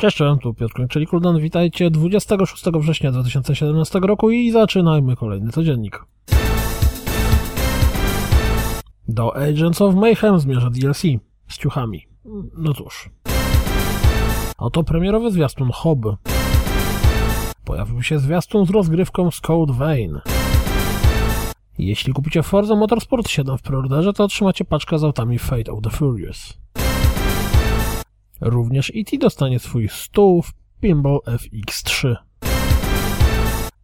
Cześć, tu Piotr czyli Kuldan. Witajcie 26 września 2017 roku i zaczynajmy kolejny codziennik. Do Agents of Mayhem zmierza DLC z ciuchami. No cóż. Oto premierowy zwiastun Hob. Pojawił się zwiastun z rozgrywką z Code Vein. Jeśli kupicie Forza Motorsport 7 w preorderze, to otrzymacie paczkę z autami Fate of the Furious. Również E.T. dostanie swój stół w Pinball FX3.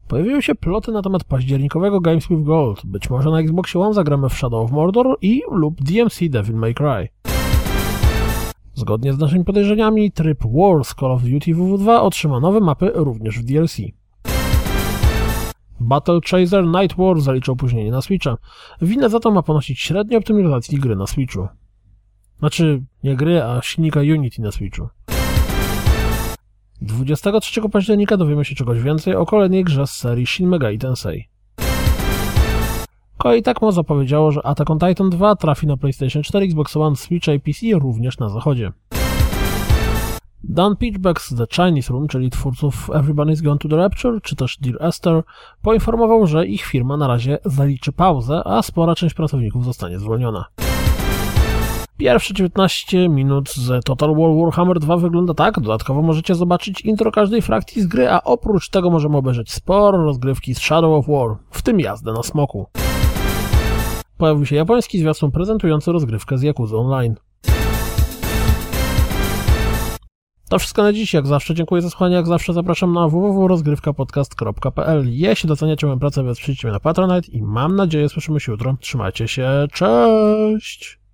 Pojawiły się ploty na temat październikowego Games with Gold. Być może na Xbox One zagramy w Shadow of Mordor i lub DMC Devil May Cry. Zgodnie z naszymi podejrzeniami, tryb Wars Call of Duty WW2 otrzyma nowe mapy również w DLC. Battle Chaser Night War zaliczył opóźnienie na Switcha. Winę za to ma ponosić średnia optymalizacji gry na Switchu. Znaczy, nie gry, a silnika Unity na Switchu. 23 października dowiemy się czegoś więcej o kolejnej grze z serii Shin Megami Tensei. Koei Tecmo zapowiedziało, że Attack on Titan 2 trafi na PlayStation 4, Xbox One, Switch i PC również na zachodzie. Dan Pitchback z The Chinese Room, czyli twórców Everybody's Gone to the Rapture, czy też Dear Esther, poinformował, że ich firma na razie zaliczy pauzę, a spora część pracowników zostanie zwolniona. Pierwsze 19 minut z Total War Warhammer 2 wygląda tak. Dodatkowo możecie zobaczyć intro każdej frakcji z gry, a oprócz tego możemy obejrzeć sporo rozgrywki z Shadow of War, w tym jazdę na smoku. Pojawił się japoński zwiastun prezentujący rozgrywkę z Yakuza Online. To wszystko na dziś. Jak zawsze dziękuję za słuchanie. Jak zawsze zapraszam na www.rozgrywkapodcast.pl Jeśli doceniacie moją pracę, wesprzyjcie mnie na Patronite i mam nadzieję słyszymy się jutro. Trzymajcie się. Cześć!